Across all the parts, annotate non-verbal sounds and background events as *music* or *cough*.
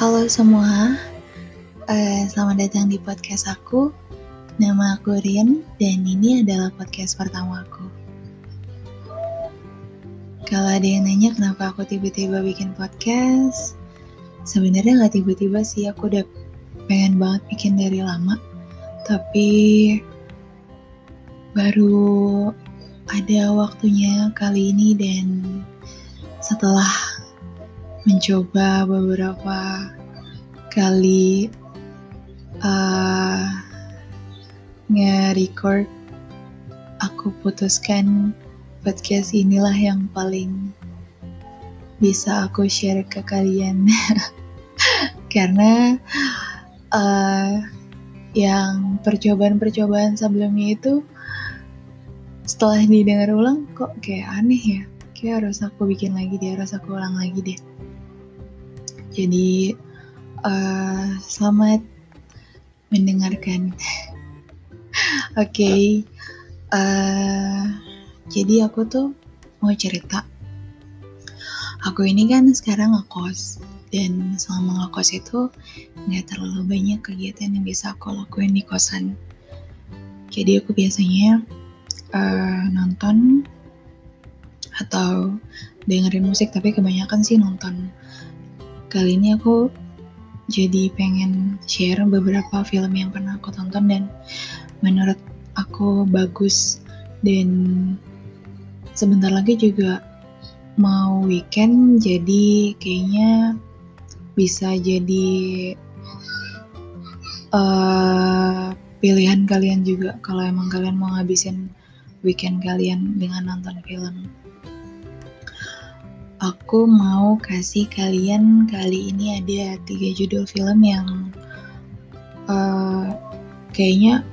Halo semua, uh, selamat datang di podcast aku. Nama aku Rian dan ini adalah podcast pertama aku. Kalau ada yang nanya kenapa aku tiba-tiba bikin podcast, sebenarnya nggak tiba-tiba sih, aku udah pengen banget bikin dari lama, tapi baru ada waktunya kali ini dan setelah mencoba beberapa kali uh, nge-record. Aku putuskan podcast inilah yang paling bisa aku share ke kalian. *laughs* Karena uh, yang percobaan-percobaan sebelumnya itu setelah didengar ulang kok kayak aneh ya? Kayak harus aku bikin lagi deh harus aku ulang lagi deh jadi uh, selamat mendengarkan. *laughs* Oke, okay. uh, eh, jadi aku tuh mau cerita. Aku ini kan sekarang ngekos dan selama ngekos itu nggak terlalu banyak kegiatan yang bisa aku lakuin di kosan. Jadi aku biasanya uh, nonton atau dengerin musik tapi kebanyakan sih nonton Kali ini aku jadi pengen share beberapa film yang pernah aku tonton dan menurut aku bagus. Dan sebentar lagi juga mau weekend jadi kayaknya bisa jadi uh, pilihan kalian juga kalau emang kalian mau ngabisin weekend kalian dengan nonton film aku mau kasih kalian kali ini ada tiga judul film yang uh, kayaknya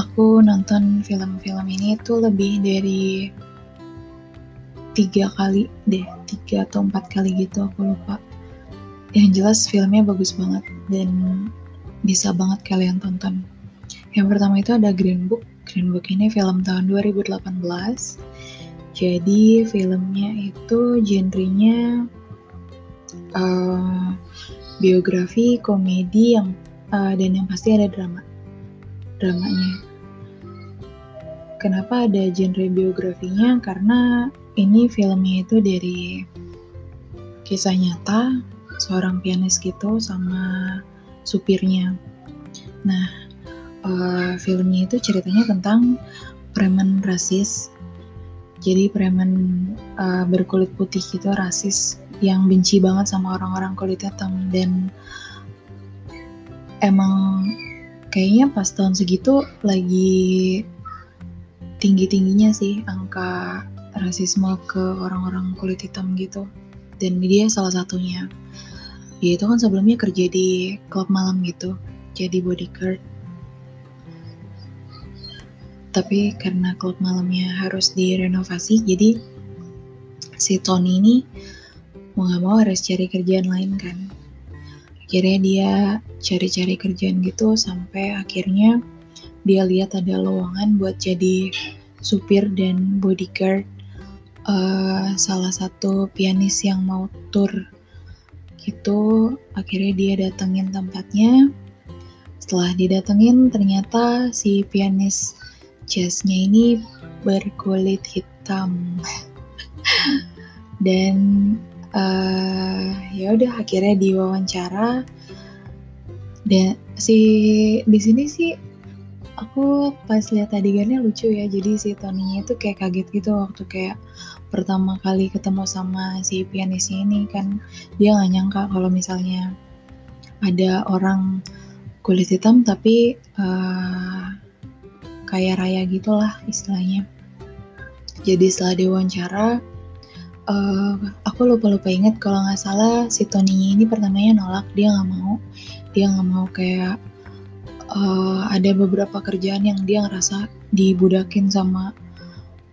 aku nonton film-film ini tuh lebih dari tiga kali deh tiga atau empat kali gitu aku lupa. Yang jelas filmnya bagus banget dan bisa banget kalian tonton. Yang pertama itu ada Green Book. Green Book ini film tahun 2018 jadi filmnya itu genrenya uh, biografi, komedi yang uh, dan yang pasti ada drama. Dramanya. Kenapa ada genre biografinya? Karena ini filmnya itu dari kisah nyata seorang pianis gitu sama supirnya. Nah, uh, filmnya itu ceritanya tentang preman rasis jadi preman uh, berkulit putih gitu rasis yang benci banget sama orang-orang kulit hitam. Dan emang kayaknya pas tahun segitu lagi tinggi-tingginya sih angka rasisme ke orang-orang kulit hitam gitu. Dan dia salah satunya. Dia itu kan sebelumnya kerja di klub malam gitu jadi bodyguard tapi karena klub malamnya harus direnovasi jadi si Tony ini mau gak mau harus cari kerjaan lain kan. Akhirnya dia cari-cari kerjaan gitu sampai akhirnya dia lihat ada lowongan buat jadi supir dan bodyguard uh, salah satu pianis yang mau tour gitu. Akhirnya dia datengin tempatnya. Setelah didatengin ternyata si pianis jazznya ini berkulit hitam. *laughs* Dan uh, ya udah akhirnya diwawancara. Dan si di sini sih aku pas lihat adegannya lucu ya. Jadi si Tony itu kayak kaget gitu waktu kayak pertama kali ketemu sama si pianisnya ini kan. Dia nggak nyangka kalau misalnya ada orang kulit hitam tapi uh, kaya raya gitulah istilahnya. Jadi setelah diwawancara uh, aku lupa lupa inget kalau nggak salah si Tony ini pertamanya nolak dia nggak mau. Dia nggak mau kayak uh, ada beberapa kerjaan yang dia ngerasa dibudakin sama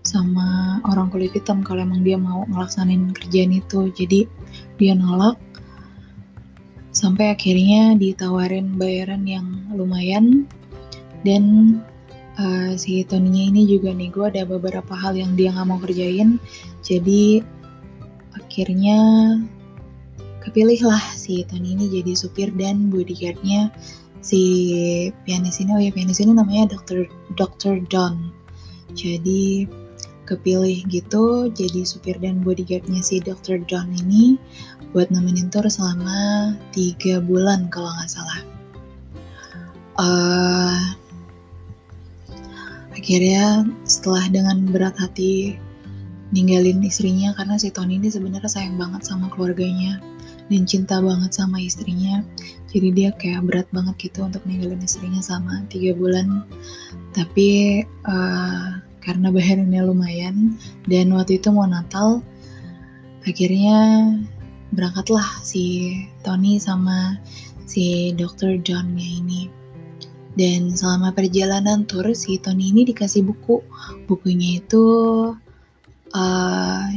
sama orang kulit hitam kalau emang dia mau ngelaksanain kerjaan itu. Jadi dia nolak. Sampai akhirnya ditawarin bayaran yang lumayan. Dan uh, si Tony ini juga nih gue ada beberapa hal yang dia nggak mau kerjain jadi akhirnya kepilih lah si Tony ini jadi supir dan bodyguardnya si pianis ini oh ya pianis ini namanya Dr. Dr. Don jadi kepilih gitu jadi supir dan bodyguardnya si Dr. Don ini buat nemenin tour selama tiga bulan kalau nggak salah uh, akhirnya setelah dengan berat hati ninggalin istrinya karena si Tony ini sebenarnya sayang banget sama keluarganya dan cinta banget sama istrinya jadi dia kayak berat banget gitu untuk ninggalin istrinya sama tiga bulan tapi uh, karena bayarannya lumayan dan waktu itu mau Natal akhirnya berangkatlah si Tony sama si Dr. Johnnya ini dan selama perjalanan tur si Tony ini dikasih buku. Bukunya itu uh,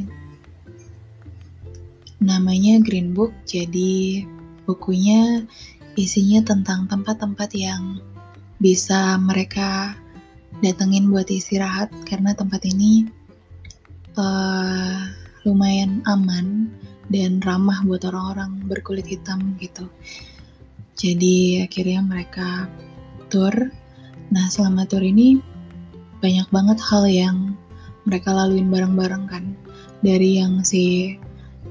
namanya Green Book. Jadi bukunya isinya tentang tempat-tempat yang bisa mereka datengin buat istirahat. Karena tempat ini uh, lumayan aman dan ramah buat orang-orang berkulit hitam gitu. Jadi akhirnya mereka tour. Nah selama tour ini banyak banget hal yang mereka laluin bareng-bareng kan. Dari yang si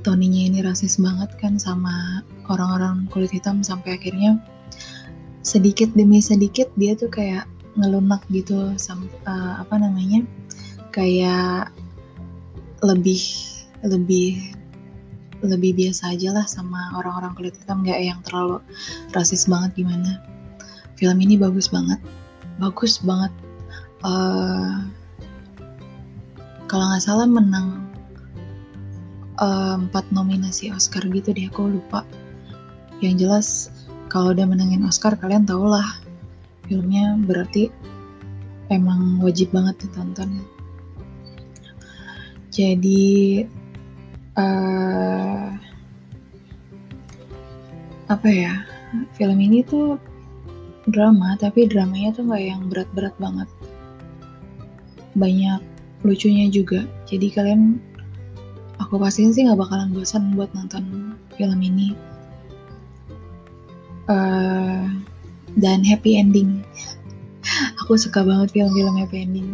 Toninya ini rasis banget kan sama orang-orang kulit hitam sampai akhirnya sedikit demi sedikit dia tuh kayak ngelunak gitu sama uh, apa namanya kayak lebih lebih lebih biasa aja lah sama orang-orang kulit hitam nggak yang terlalu rasis banget gimana film ini bagus banget. Bagus banget. Uh, kalau nggak salah menang Eh, empat uh, nominasi Oscar gitu deh aku lupa. Yang jelas kalau udah menangin Oscar kalian tau lah filmnya berarti emang wajib banget ditonton jadi uh, apa ya film ini tuh drama tapi dramanya tuh nggak yang berat-berat banget. Banyak lucunya juga. Jadi kalian aku pastiin sih nggak bakalan bosan buat nonton film ini. Uh, dan happy ending. *laughs* Aku suka banget film-film happy ending.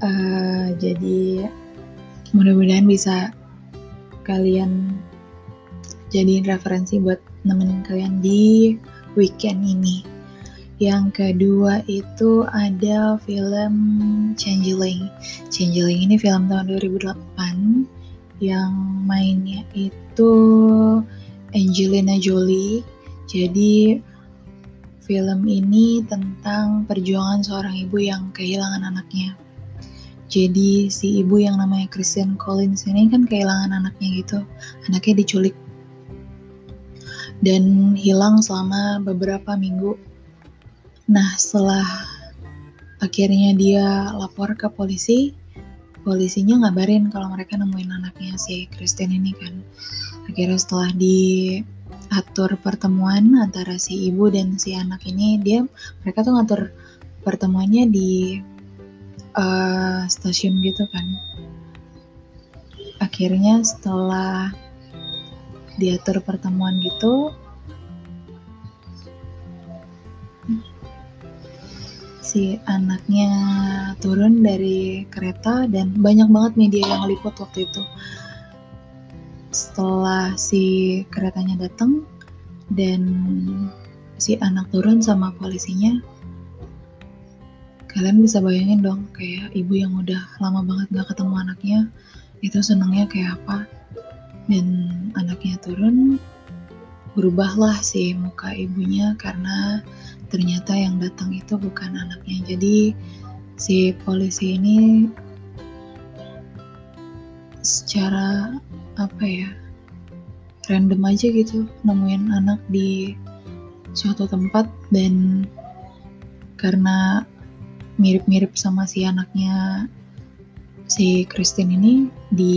Uh, jadi mudah-mudahan bisa kalian jadiin referensi buat nemenin kalian di weekend ini yang kedua itu ada film Changeling. Changeling ini film tahun 2008 yang mainnya itu Angelina Jolie. Jadi film ini tentang perjuangan seorang ibu yang kehilangan anaknya. Jadi si ibu yang namanya Christian Collins ini kan kehilangan anaknya gitu. Anaknya diculik dan hilang selama beberapa minggu Nah, setelah akhirnya dia lapor ke polisi, polisinya ngabarin kalau mereka nemuin anaknya si Kristen ini kan. Akhirnya setelah diatur pertemuan antara si ibu dan si anak ini, dia mereka tuh ngatur pertemuannya di uh, stasiun gitu kan. Akhirnya setelah diatur pertemuan gitu, si anaknya turun dari kereta dan banyak banget media yang liput waktu itu. Setelah si keretanya datang dan si anak turun sama polisinya, kalian bisa bayangin dong kayak ibu yang udah lama banget gak ketemu anaknya itu senangnya kayak apa dan anaknya turun berubahlah si muka ibunya karena ternyata yang datang itu bukan anaknya. Jadi si polisi ini secara apa ya random aja gitu nemuin anak di suatu tempat dan karena mirip-mirip sama si anaknya si Christine ini di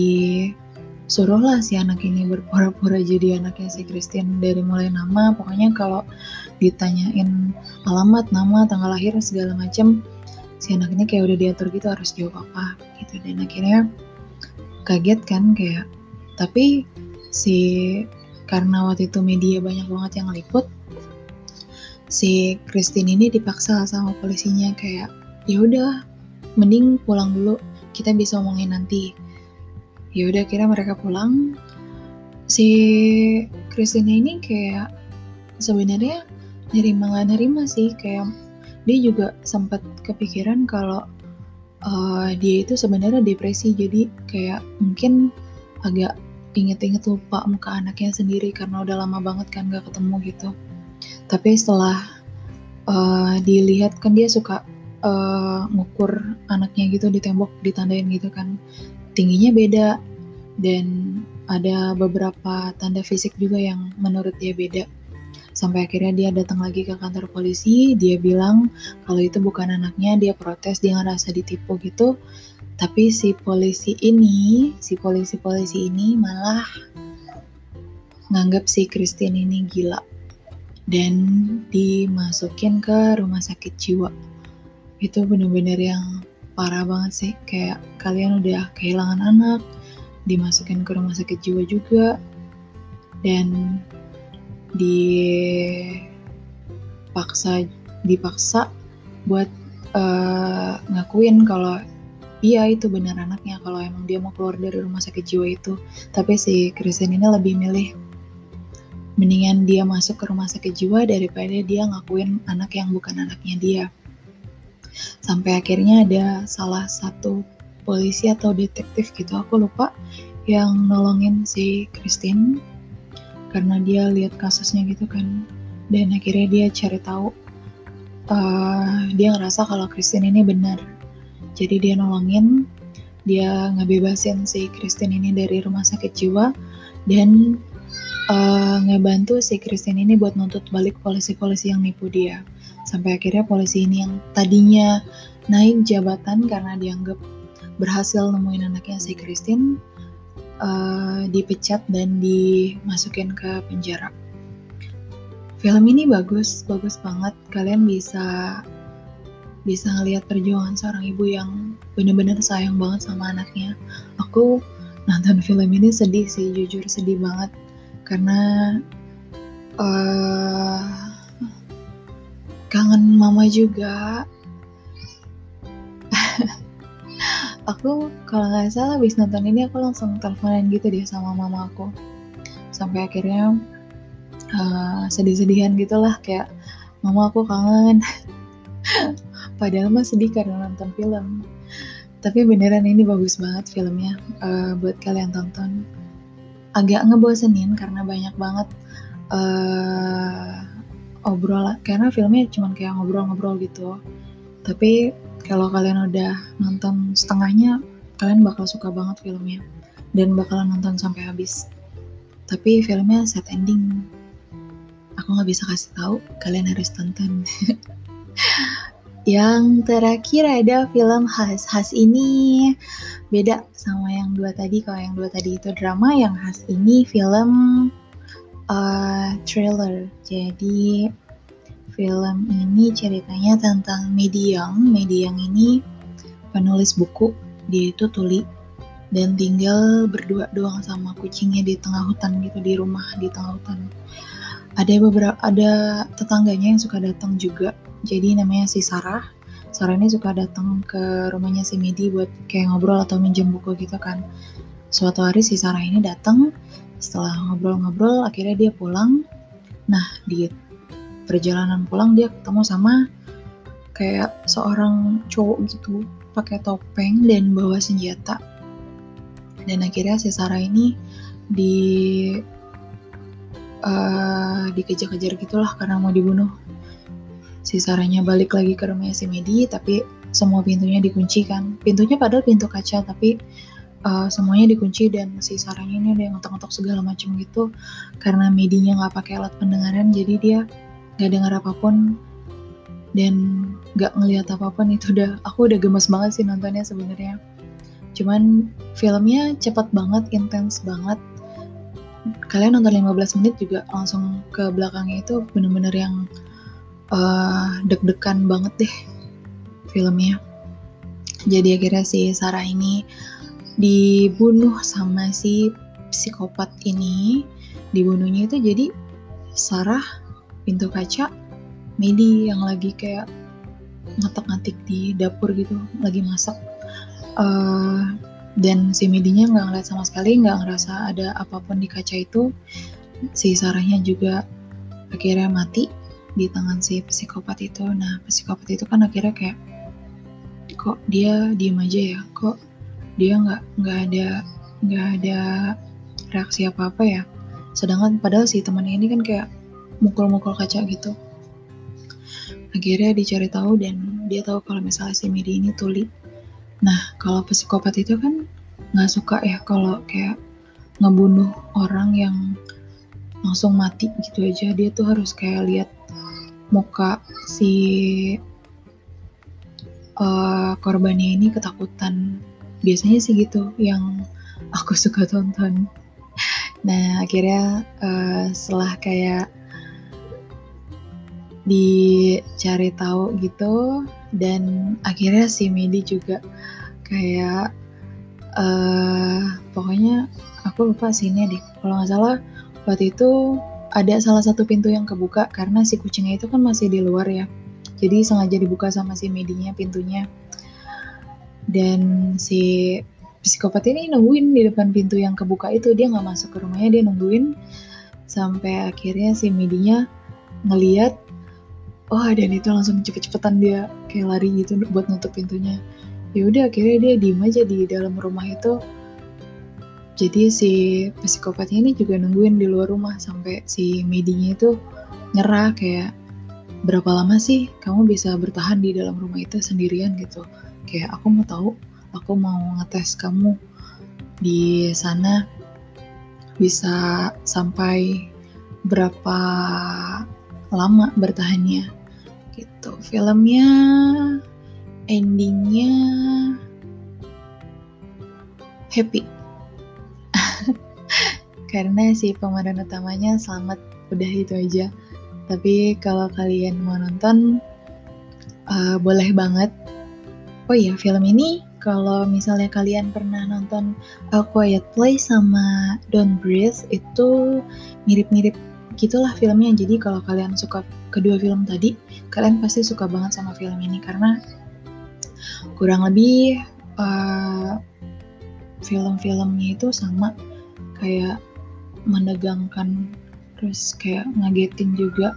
suruhlah si anak ini berpura-pura jadi anaknya si Christian dari mulai nama pokoknya kalau ditanyain alamat nama tanggal lahir segala macam si anak ini kayak udah diatur gitu harus jawab apa gitu. Dan akhirnya kaget kan kayak tapi si karena waktu itu media banyak banget yang liput si Christine ini dipaksa sama polisinya kayak ya udah mending pulang dulu kita bisa omongin nanti ya udah kira mereka pulang. Si Christine ini kayak sebenarnya nerima nggak nerima sih. Kayak dia juga sempat kepikiran kalau uh, dia itu sebenarnya depresi. Jadi kayak mungkin agak inget-inget lupa muka anaknya sendiri karena udah lama banget kan gak ketemu gitu. Tapi setelah uh, dilihat kan dia suka uh, ngukur anaknya gitu di tembok ditandain gitu kan tingginya beda dan ada beberapa tanda fisik juga yang menurut dia beda Sampai akhirnya dia datang lagi ke kantor polisi, dia bilang kalau itu bukan anaknya, dia protes, dia ngerasa ditipu gitu. Tapi si polisi ini, si polisi-polisi ini malah nganggap si Christine ini gila dan dimasukin ke rumah sakit jiwa. Itu bener-bener yang parah banget sih, kayak kalian udah kehilangan anak, dimasukin ke rumah sakit jiwa juga, dan dipaksa dipaksa buat uh, ngakuin kalau iya itu benar anaknya kalau emang dia mau keluar dari rumah sakit jiwa itu. Tapi si Kristen ini lebih milih mendingan dia masuk ke rumah sakit jiwa daripada dia ngakuin anak yang bukan anaknya dia sampai akhirnya ada salah satu polisi atau detektif gitu aku lupa yang nolongin si Christine karena dia lihat kasusnya gitu kan. Dan akhirnya dia cari tahu uh, dia ngerasa kalau Christine ini benar. Jadi dia nolongin dia ngebebasin si Christine ini dari rumah sakit jiwa dan uh, ngebantu si Christine ini buat nuntut balik polisi-polisi yang nipu dia sampai akhirnya polisi ini yang tadinya naik jabatan karena dianggap berhasil nemuin anaknya si Christine uh, dipecat dan dimasukin ke penjara. Film ini bagus, bagus banget. Kalian bisa bisa ngelihat perjuangan seorang ibu yang bener-bener sayang banget sama anaknya. Aku nonton film ini sedih sih, jujur sedih banget karena uh, kangen mama juga. *laughs* Aku kalau nggak salah habis nonton ini aku langsung teleponan gitu deh sama mama aku. Sampai akhirnya uh, sedih-sedihan gitulah kayak mama aku kangen. *laughs* Padahal mah sedih karena nonton film. Tapi beneran ini bagus banget filmnya uh, buat kalian tonton. Agak ngebosenin karena banyak banget uh, obrol karena filmnya cuma kayak ngobrol-ngobrol gitu. Tapi kalau kalian udah nonton setengahnya kalian bakal suka banget filmnya. Dan bakalan nonton sampai habis. Tapi filmnya set ending. Aku nggak bisa kasih tahu kalian harus tonton. *laughs* Yang terakhir ada film khas khas ini. Beda sama yang dua tadi. Kalau yang dua tadi itu drama yang khas ini film uh, trailer jadi Film ini ceritanya tentang Mediang. Mediang ini penulis buku, dia itu tuli dan tinggal berdua doang sama kucingnya di tengah hutan gitu di rumah di tengah hutan. Ada beberapa ada tetangganya yang suka datang juga. Jadi namanya si Sarah. Sarah ini suka datang ke rumahnya si Medi buat kayak ngobrol atau minjem buku gitu kan. Suatu hari si Sarah ini datang, setelah ngobrol-ngobrol akhirnya dia pulang. Nah, di perjalanan pulang dia ketemu sama kayak seorang cowok gitu pakai topeng dan bawa senjata. Dan akhirnya si Sarah ini di uh, dikejar-kejar gitulah karena mau dibunuh. Si Sarahnya balik lagi ke rumahnya si Medi tapi semua pintunya dikunci kan. Pintunya padahal pintu kaca tapi uh, semuanya dikunci dan si Sarahnya ini ada yang ngetok-ngetok segala macam gitu. Karena Medinya nggak pakai alat pendengaran jadi dia nggak dengar apa pun dan nggak ngelihat apa pun. Itu udah aku udah gemes banget sih nontonnya sebenarnya. Cuman filmnya cepat banget intens banget. Kalian nonton 15 menit juga langsung ke belakangnya itu bener-bener yang uh, deg-degan banget deh filmnya. Jadi akhirnya si Sarah ini dibunuh sama si psikopat ini. Dibunuhnya itu jadi Sarah pintu kaca Medi yang lagi kayak ngetek-ngetik di dapur gitu lagi masak. Uh, dan si Medinya nggak ngeliat sama sekali nggak ngerasa ada apa pun di kaca itu. Si Sarahnya juga akhirnya mati di tangan si psikopat itu. Nah psikopat itu kan akhirnya kayak kok dia diem aja ya? Kok dia nggak nggak ada nggak ada reaksi apa apa ya. Sedangkan padahal si temannya ini kan kayak mukul-mukul kaca gitu. Akhirnya dicari tahu dan dia tahu kalau misalnya si Medi ini tuli. Nah kalau psikopat itu kan nggak suka ya kalau kayak ngebunuh orang yang langsung mati gitu aja. Dia tuh harus kayak lihat muka si uh, korbannya ini ketakutan biasanya sih gitu yang aku suka tonton. Nah akhirnya uh, setelah kayak dicari tahu gitu dan akhirnya si Medi juga kayak uh, pokoknya aku lupa sini deh kalau nggak salah waktu itu ada salah satu pintu yang kebuka karena si kucingnya itu kan masih di luar ya. Jadi sengaja dibuka sama si Medinya pintunya dan si psikopat ini nungguin di depan pintu yang kebuka itu. Dia nggak masuk ke rumahnya dia nungguin. Sampai akhirnya si Medinya ngeliat oh dan itu langsung cepet-cepetan dia kayak lari gitu buat nutup pintunya. Ya udah akhirnya dia diem aja di dalam rumah itu. Jadi si psikopatnya ini juga nungguin di luar rumah sampai si medinya itu nyerah kayak berapa lama sih kamu bisa bertahan di dalam rumah itu sendirian? gitu kayak aku mau tahu aku mau ngetes kamu di sana bisa sampai berapa lama bertahannya gitu. Filmnya endingnya happy. *laughs* Karena si pemeran utamanya selamat udah itu aja. Tapi kalau kalian mau nonton uh, boleh banget oh iya film ini kalau misalnya kalian pernah nonton A Quiet Place sama Don't Breathe itu mirip-mirip gitulah filmnya. Jadi kalau kalian suka kedua film tadi kalian pasti suka banget sama film ini karena kurang lebih uh, film-filmnya itu sama kayak menegangkan terus kayak ngagetin juga.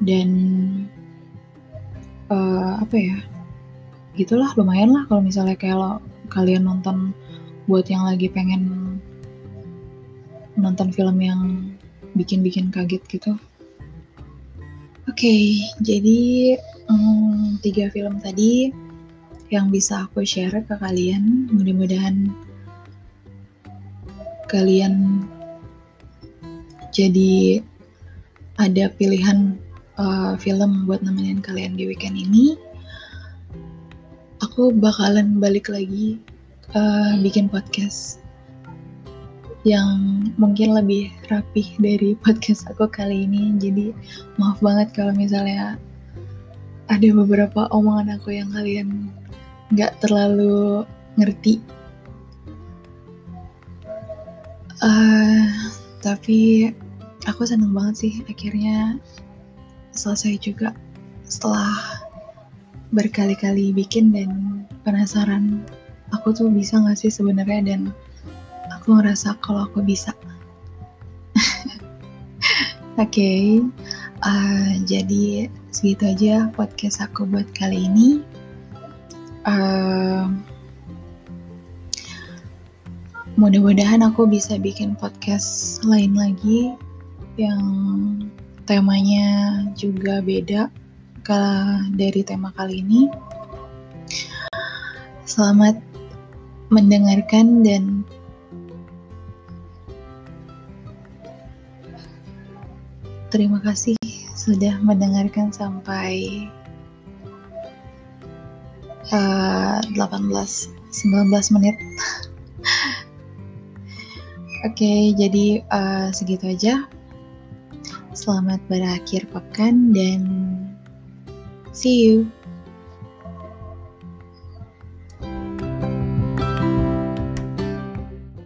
Dan uh, apa ya gitulah lumayan lah kalau misalnya kayak kalian nonton buat yang lagi pengen nonton film yang bikin-bikin kaget gitu. Oke, okay, jadi um, tiga film tadi yang bisa aku share ke kalian. Mudah-mudahan kalian jadi ada pilihan uh, film buat nemenin kalian di weekend ini. Aku bakalan balik lagi uh, bikin podcast yang mungkin lebih rapih dari *laughs* podcast aku kali ini. Jadi maaf banget kalau misalnya ada beberapa omongan aku yang kalian nggak terlalu ngerti. Uh, tapi aku seneng banget sih akhirnya selesai juga setelah berkali-kali bikin dan penasaran aku tuh bisa nggak sih sebenarnya dan aku ngerasa kalau aku bisa. *laughs* Oke, okay. uh, jadi segitu aja podcast aku buat kali ini. Uh, mudah-mudahan aku bisa bikin podcast lain lagi yang temanya juga beda dari tema kali ini. Selamat mendengarkan dan Terima kasih sudah mendengarkan sampai uh, 18 19 menit. *laughs* Oke, okay, jadi uh, segitu aja. Selamat berakhir pekan dan see you.